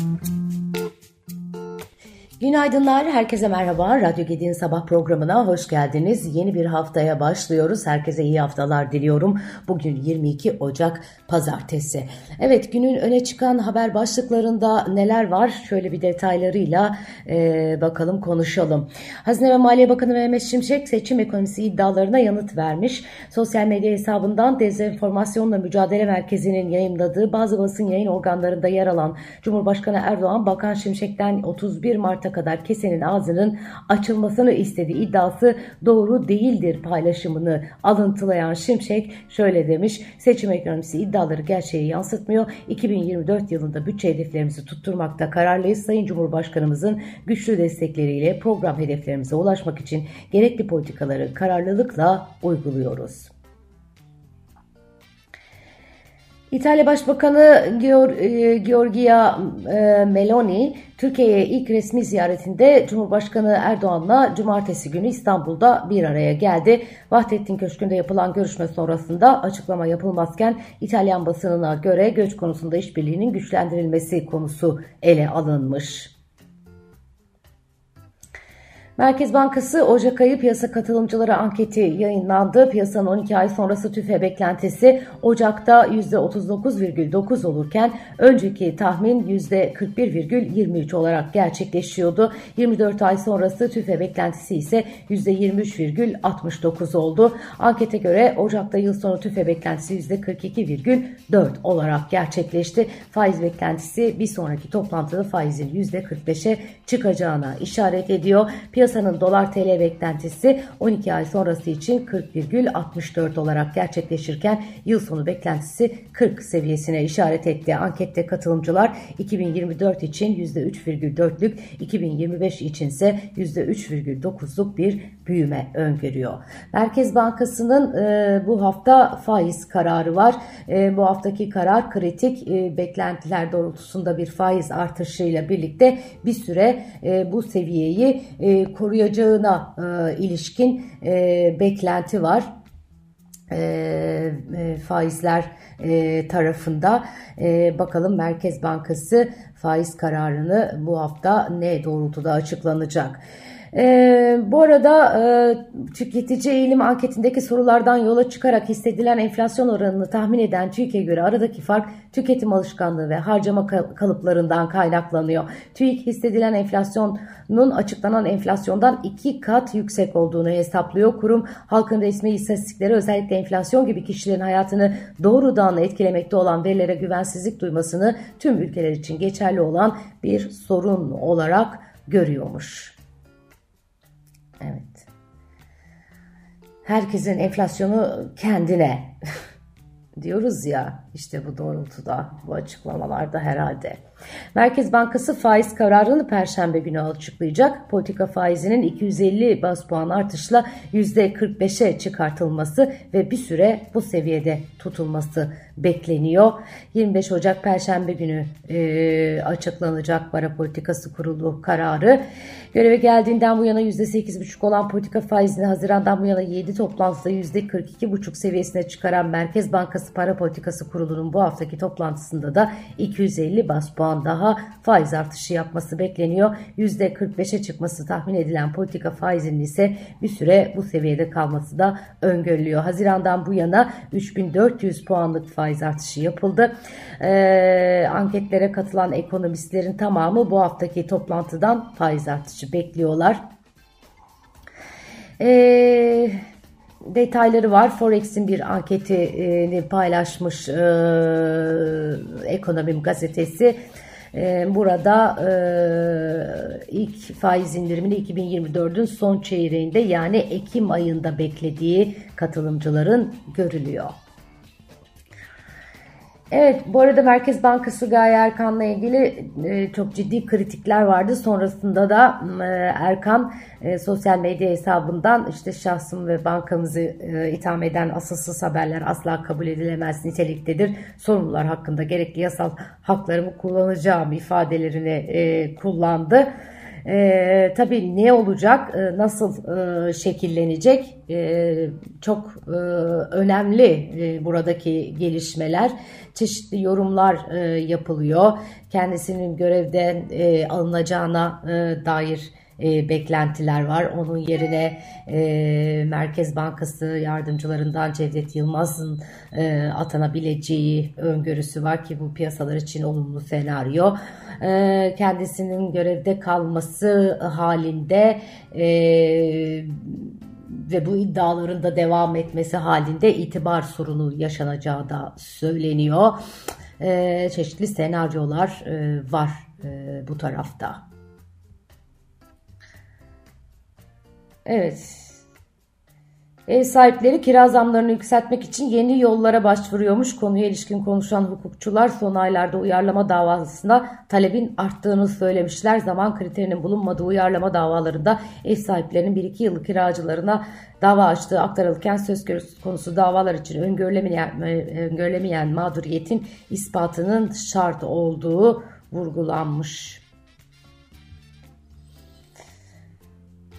Mm-hmm. Günaydınlar, herkese merhaba. Radyo Gedi'nin sabah programına hoş geldiniz. Yeni bir haftaya başlıyoruz. Herkese iyi haftalar diliyorum. Bugün 22 Ocak Pazartesi. Evet, günün öne çıkan haber başlıklarında neler var? Şöyle bir detaylarıyla e, bakalım konuşalım. Hazine ve Maliye Bakanı Mehmet Şimşek seçim ekonomisi iddialarına yanıt vermiş. Sosyal medya hesabından Dezenformasyonla Mücadele Merkezi'nin yayınladığı bazı basın yayın organlarında yer alan Cumhurbaşkanı Erdoğan, Bakan Şimşek'ten 31 Mart'a kadar kesenin ağzının açılmasını istediği iddiası doğru değildir paylaşımını alıntılayan Şimşek şöyle demiş. Seçim ekonomisi iddiaları gerçeği yansıtmıyor. 2024 yılında bütçe hedeflerimizi tutturmakta kararlıyız. Sayın Cumhurbaşkanımızın güçlü destekleriyle program hedeflerimize ulaşmak için gerekli politikaları kararlılıkla uyguluyoruz. İtalya Başbakanı e, Giorgia e, Meloni, Türkiye'ye ilk resmi ziyaretinde Cumhurbaşkanı Erdoğan'la cumartesi günü İstanbul'da bir araya geldi. Vahdettin Köşkü'nde yapılan görüşme sonrasında açıklama yapılmazken İtalyan basınına göre göç konusunda işbirliğinin güçlendirilmesi konusu ele alınmış. Merkez Bankası Ocak ayı piyasa katılımcıları anketi yayınlandı. Piyasanın 12 ay sonrası tüfe beklentisi Ocak'ta %39,9 olurken önceki tahmin %41,23 olarak gerçekleşiyordu. 24 ay sonrası tüfe beklentisi ise %23,69 oldu. Ankete göre Ocak'ta yıl sonu tüfe beklentisi %42,4 olarak gerçekleşti. Faiz beklentisi bir sonraki toplantıda faizin %45'e çıkacağına işaret ediyor. Piyasa Piyasanın dolar TL beklentisi 12 ay sonrası için 40,64 olarak gerçekleşirken yıl sonu beklentisi 40 seviyesine işaret etti. Ankette katılımcılar 2024 için %3,4'lük, 2025 için ise %3,9'luk bir büyüme öngörüyor. Merkez Bankası'nın e, bu hafta faiz kararı var. E, bu haftaki karar kritik e, beklentiler doğrultusunda bir faiz artışıyla birlikte bir süre e, bu seviyeyi e, koruyacağına e, ilişkin e, beklenti var. E, e, faizler e, tarafında e, bakalım Merkez Bankası faiz kararını bu hafta ne doğrultuda açıklanacak. E, bu arada e, tüketici eğilim anketindeki sorulardan yola çıkarak hissedilen enflasyon oranını tahmin eden TÜİK'e göre aradaki fark tüketim alışkanlığı ve harcama kalıplarından kaynaklanıyor. TÜİK hissedilen enflasyonun açıklanan enflasyondan iki kat yüksek olduğunu hesaplıyor. Kurum halkın resmi istatistikleri özellikle enflasyon gibi kişilerin hayatını doğrudan etkilemekte olan verilere güvensizlik duymasını tüm ülkeler için geçerli olan bir sorun olarak görüyormuş. Evet. Herkesin enflasyonu kendine diyoruz ya işte bu doğrultuda bu açıklamalarda herhalde. Merkez Bankası faiz kararını perşembe günü açıklayacak. Politika faizinin 250 bas puan artışla %45'e çıkartılması ve bir süre bu seviyede tutulması bekleniyor. 25 Ocak Perşembe günü e, açıklanacak para politikası kurulu kararı. Göreve geldiğinden bu yana %8,5 olan politika faizini Haziran'dan bu yana 7 toplantıda %42,5 seviyesine çıkaran Merkez Bankası Para Politikası Kurulu'nun bu haftaki toplantısında da 250 bas puan daha faiz artışı yapması bekleniyor. %45'e çıkması tahmin edilen politika faizinin ise bir süre bu seviyede kalması da öngörülüyor. Haziran'dan bu yana 3400 puanlık faiz artışı yapıldı. Ee, anketlere katılan ekonomistlerin tamamı bu haftaki toplantıdan faiz artışı bekliyorlar. Eee detayları var. Forex'in bir anketini paylaşmış e, Ekonomim gazetesi. E, burada e, ilk faiz indirimini 2024'ün son çeyreğinde yani Ekim ayında beklediği katılımcıların görülüyor. Evet bu arada Merkez Bankası Gaye Erkan'la ilgili e, çok ciddi kritikler vardı. Sonrasında da e, Erkan e, sosyal medya hesabından işte şahsım ve bankamızı e, itham eden asılsız haberler asla kabul edilemez niteliktedir. Sorumlular hakkında gerekli yasal haklarımı kullanacağım ifadelerini e, kullandı. E, tabii ne olacak, e, nasıl e, şekillenecek e, çok e, önemli e, buradaki gelişmeler. Çeşitli yorumlar e, yapılıyor. Kendisinin görevden e, alınacağına e, dair e, beklentiler var. Onun yerine e, Merkez Bankası yardımcılarından Cevdet Yılmaz'ın e, atanabileceği öngörüsü var ki bu piyasalar için olumlu senaryo. E, kendisinin görevde kalması halinde e, ve bu iddiaların da devam etmesi halinde itibar sorunu yaşanacağı da söyleniyor. E, çeşitli senaryolar e, var e, bu tarafta. Evet. Ev sahipleri kira zamlarını yükseltmek için yeni yollara başvuruyormuş. Konuya ilişkin konuşan hukukçular son aylarda uyarlama davasında talebin arttığını söylemişler. Zaman kriterinin bulunmadığı uyarlama davalarında ev sahiplerinin 1-2 yıllık kiracılarına dava açtığı aktarılırken söz konusu davalar için öngörülemeyen, öngörülemeyen mağduriyetin ispatının şart olduğu vurgulanmış.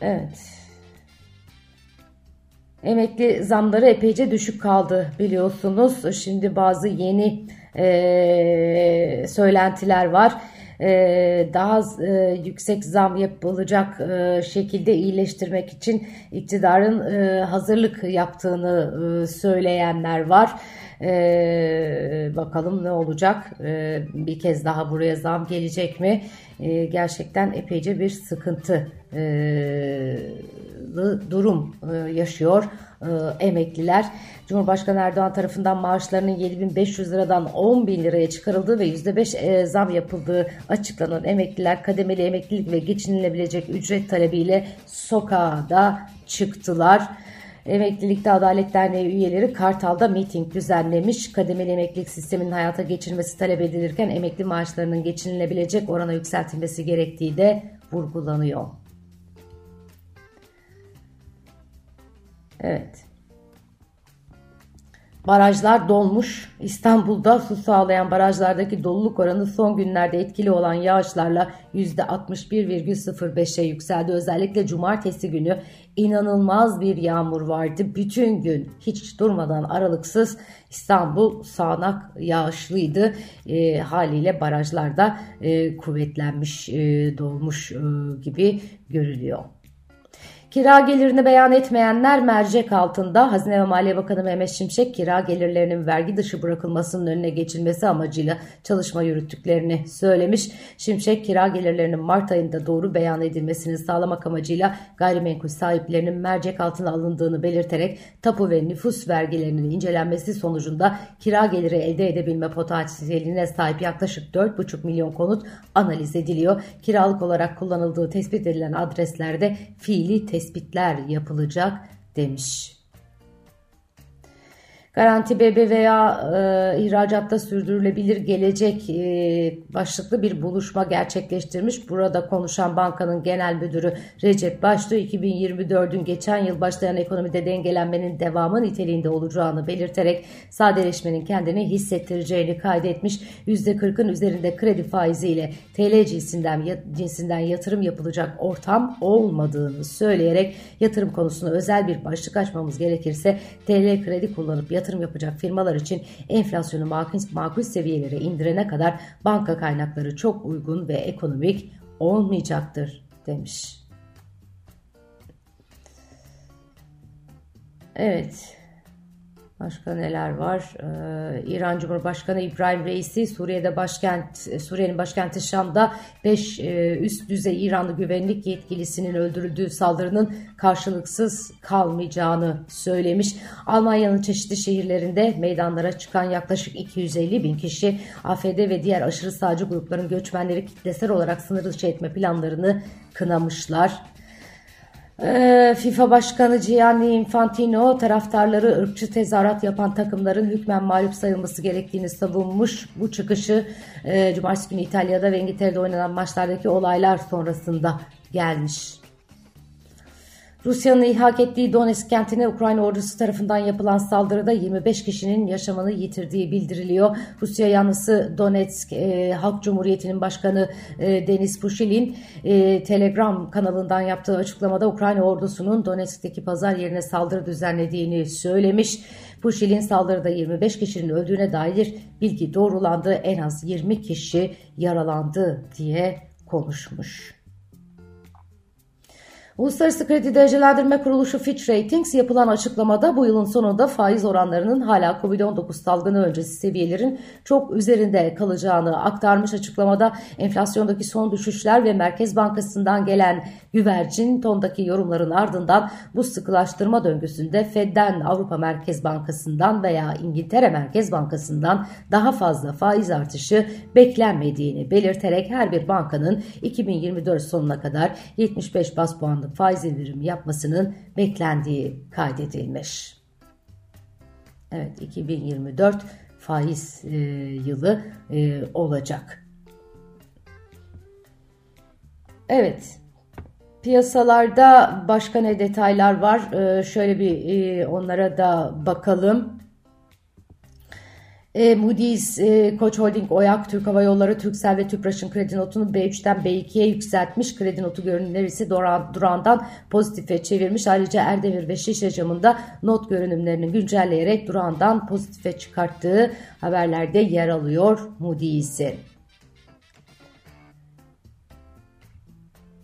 Evet. Emekli zamları epeyce düşük kaldı biliyorsunuz. Şimdi bazı yeni e, söylentiler var. E, daha e, yüksek zam yapılacak e, şekilde iyileştirmek için iktidarın e, hazırlık yaptığını e, söyleyenler var. E, bakalım ne olacak? E, bir kez daha buraya zam gelecek mi? E, gerçekten epeyce bir sıkıntı durum e, yaşıyor e, emekliler. Cumhurbaşkanı Erdoğan tarafından maaşlarının 7500 liradan 10 bin liraya çıkarıldığı ve %5 e, zam yapıldığı açıklanan emekliler kademeli emeklilik ve geçinilebilecek ücret talebiyle sokağa da çıktılar. Emeklilikte Adalet Derneği üyeleri Kartal'da miting düzenlemiş. Kademeli emeklilik sisteminin hayata geçirmesi talep edilirken emekli maaşlarının geçinilebilecek orana yükseltilmesi gerektiği de vurgulanıyor. Evet. Barajlar dolmuş. İstanbul'da su sağlayan barajlardaki doluluk oranı son günlerde etkili olan yağışlarla %61,05'e yükseldi. Özellikle cumartesi günü inanılmaz bir yağmur vardı. Bütün gün hiç durmadan aralıksız İstanbul sağanak yağışlıydı. E, haliyle barajlarda e, kuvvetlenmiş, e, dolmuş e, gibi görülüyor. Kira gelirini beyan etmeyenler mercek altında. Hazine ve Maliye Bakanı Mehmet Şimşek kira gelirlerinin vergi dışı bırakılmasının önüne geçilmesi amacıyla çalışma yürüttüklerini söylemiş. Şimşek kira gelirlerinin Mart ayında doğru beyan edilmesini sağlamak amacıyla gayrimenkul sahiplerinin mercek altına alındığını belirterek tapu ve nüfus vergilerinin incelenmesi sonucunda kira geliri elde edebilme potansiyeline sahip yaklaşık 4,5 milyon konut analiz ediliyor. Kiralık olarak kullanıldığı tespit edilen adreslerde fiili tespit tespitler yapılacak demiş. Garanti BBVA e, ihracatta sürdürülebilir gelecek e, başlıklı bir buluşma gerçekleştirmiş. Burada konuşan bankanın genel müdürü Recep Başlı 2024'ün geçen yıl başlayan ekonomide dengelenmenin devamı niteliğinde olacağını belirterek sadeleşmenin kendini hissettireceğini kaydetmiş. %40'ın üzerinde kredi faiziyle TL cinsinden, cinsinden yatırım yapılacak ortam olmadığını söyleyerek yatırım konusunda özel bir başlık açmamız gerekirse TL kredi kullanıp yatırım yatırım yapacak firmalar için enflasyonu makul, makul seviyelere indirene kadar banka kaynakları çok uygun ve ekonomik olmayacaktır demiş. Evet. Başka neler var? Ee, İran Cumhurbaşkanı İbrahim Reisi Suriye'de başkent Suriye'nin başkenti Şam'da 5 e, üst düzey İranlı güvenlik yetkilisinin öldürüldüğü saldırının karşılıksız kalmayacağını söylemiş. Almanya'nın çeşitli şehirlerinde meydanlara çıkan yaklaşık 250 bin kişi AFD ve diğer aşırı sağcı grupların göçmenleri kitlesel olarak sınır dışı etme planlarını kınamışlar. Ee, FIFA Başkanı Gianni Infantino taraftarları ırkçı tezahürat yapan takımların hükmen mağlup sayılması gerektiğini savunmuş. Bu çıkışı e, Cumartesi günü İtalya'da ve İngiltere'de oynanan maçlardaki olaylar sonrasında gelmiş. Rusya'nın ihak ettiği Donetsk kentine Ukrayna ordusu tarafından yapılan saldırıda 25 kişinin yaşamını yitirdiği bildiriliyor. Rusya yanlısı Donetsk e, Halk Cumhuriyeti'nin başkanı e, Deniz Pushilin e, Telegram kanalından yaptığı açıklamada Ukrayna ordusunun Donetsk'teki pazar yerine saldırı düzenlediğini söylemiş. Pushilin saldırıda 25 kişinin öldüğüne dair bilgi doğrulandı. En az 20 kişi yaralandı diye konuşmuş. Uluslararası Kredi Derecelendirme Kuruluşu Fitch Ratings yapılan açıklamada bu yılın sonunda faiz oranlarının hala Covid-19 salgını öncesi seviyelerin çok üzerinde kalacağını aktarmış açıklamada. Enflasyondaki son düşüşler ve Merkez Bankası'ndan gelen güvercin tondaki yorumların ardından bu sıkılaştırma döngüsünde Fed'den Avrupa Merkez Bankası'ndan veya İngiltere Merkez Bankası'ndan daha fazla faiz artışı beklenmediğini belirterek her bir bankanın 2024 sonuna kadar 75 bas puanlık yıllık faiz indirimi yapmasının beklendiği kaydedilmiş. Evet 2024 faiz e, yılı e, olacak. Evet piyasalarda başka ne detaylar var? E, şöyle bir e, onlara da bakalım. E, Moody's, e, Koç Holding, Oyak, Türk Hava Yolları, Türksel ve Tüpraş'ın kredi notunu B3'ten B2'ye yükseltmiş. Kredi notu görünümleri ise duran, durağından pozitife çevirmiş. Ayrıca Erdemir ve Şişe camında not görünümlerini güncelleyerek durağından pozitife çıkarttığı haberlerde yer alıyor Moody's'in.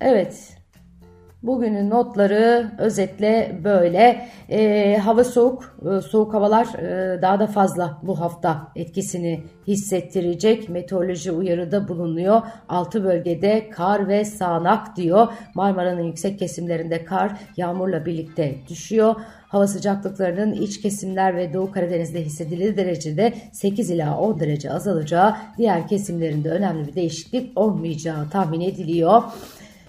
Evet, Bugünün notları özetle böyle. E, hava soğuk, e, soğuk havalar e, daha da fazla bu hafta etkisini hissettirecek. Meteoroloji uyarıda bulunuyor. 6 bölgede kar ve sağanak diyor. Marmara'nın yüksek kesimlerinde kar yağmurla birlikte düşüyor. Hava sıcaklıklarının iç kesimler ve Doğu Karadeniz'de hissedilir derecede 8 ila 10 derece azalacağı, diğer kesimlerinde önemli bir değişiklik olmayacağı tahmin ediliyor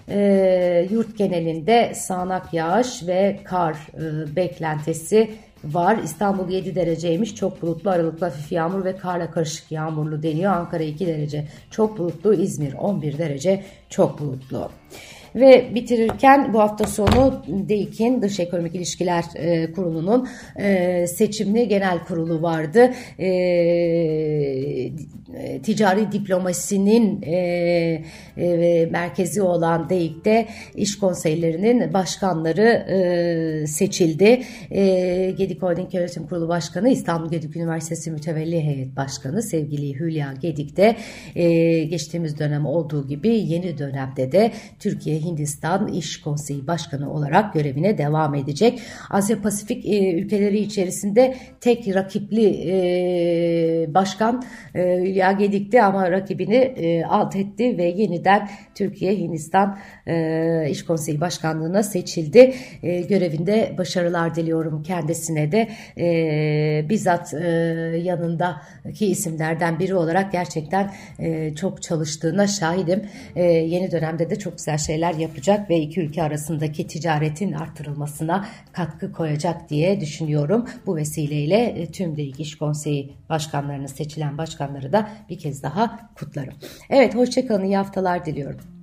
e, yurt genelinde sağanak yağış ve kar e, beklentisi var. İstanbul 7 dereceymiş. Çok bulutlu aralıklı hafif yağmur ve karla karışık yağmurlu deniyor. Ankara 2 derece çok bulutlu. İzmir 11 derece çok bulutlu. Ve bitirirken bu hafta sonu DEİK'in Dış Ekonomik İlişkiler e, Kurulu'nun e, seçimli genel kurulu vardı. E, ticari diplomasinin e, e, merkezi olan DEİK'te iş konseylerinin başkanları e, seçildi. E, Gedik Holding Yönetim Kurulu Başkanı İstanbul Gedik Üniversitesi Mütevelli Heyet Başkanı sevgili Hülya Gedik de e, geçtiğimiz dönem olduğu gibi yeni dönemde de Türkiye Hindistan İş Konseyi Başkanı olarak görevine devam edecek. Asya Pasifik e, ülkeleri içerisinde tek rakipli e, başkan e, Hülya Gedik'ti ama rakibini e, alt etti ve yeniden Türkiye Hindistan e, İş Konseyi Başkanlığı'na seçildi. E, görevinde başarılar diliyorum kendisine de. E, bizzat e, yanındaki isimlerden biri olarak gerçekten e, çok çalıştığına şahidim. E, yeni dönemde de çok güzel şeyler yapacak ve iki ülke arasındaki ticaretin artırılmasına katkı koyacak diye düşünüyorum. Bu vesileyle e, tüm DİK İş Konseyi başkanlarını seçilen başkanları da bir kez daha kutlarım. Evet hoşçakalın iyi haftalar diliyorum.